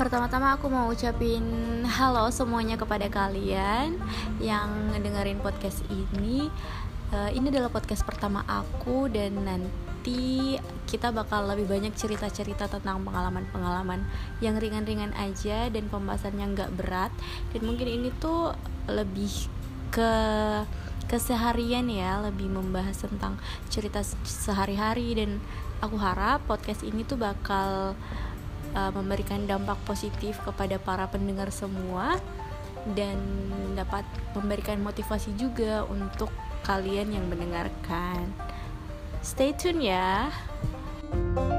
Pertama-tama aku mau ucapin halo semuanya kepada kalian yang ngedengerin podcast ini. Uh, ini adalah podcast pertama aku dan nanti kita bakal lebih banyak cerita-cerita tentang pengalaman-pengalaman yang ringan-ringan aja dan pembahasannya nggak berat. Dan mungkin ini tuh lebih ke keseharian ya, lebih membahas tentang cerita sehari-hari dan aku harap podcast ini tuh bakal uh, memberikan dampak positif kepada para pendengar semua dan dapat memberikan motivasi juga untuk kalian yang mendengarkan. Stay tune ya. thank you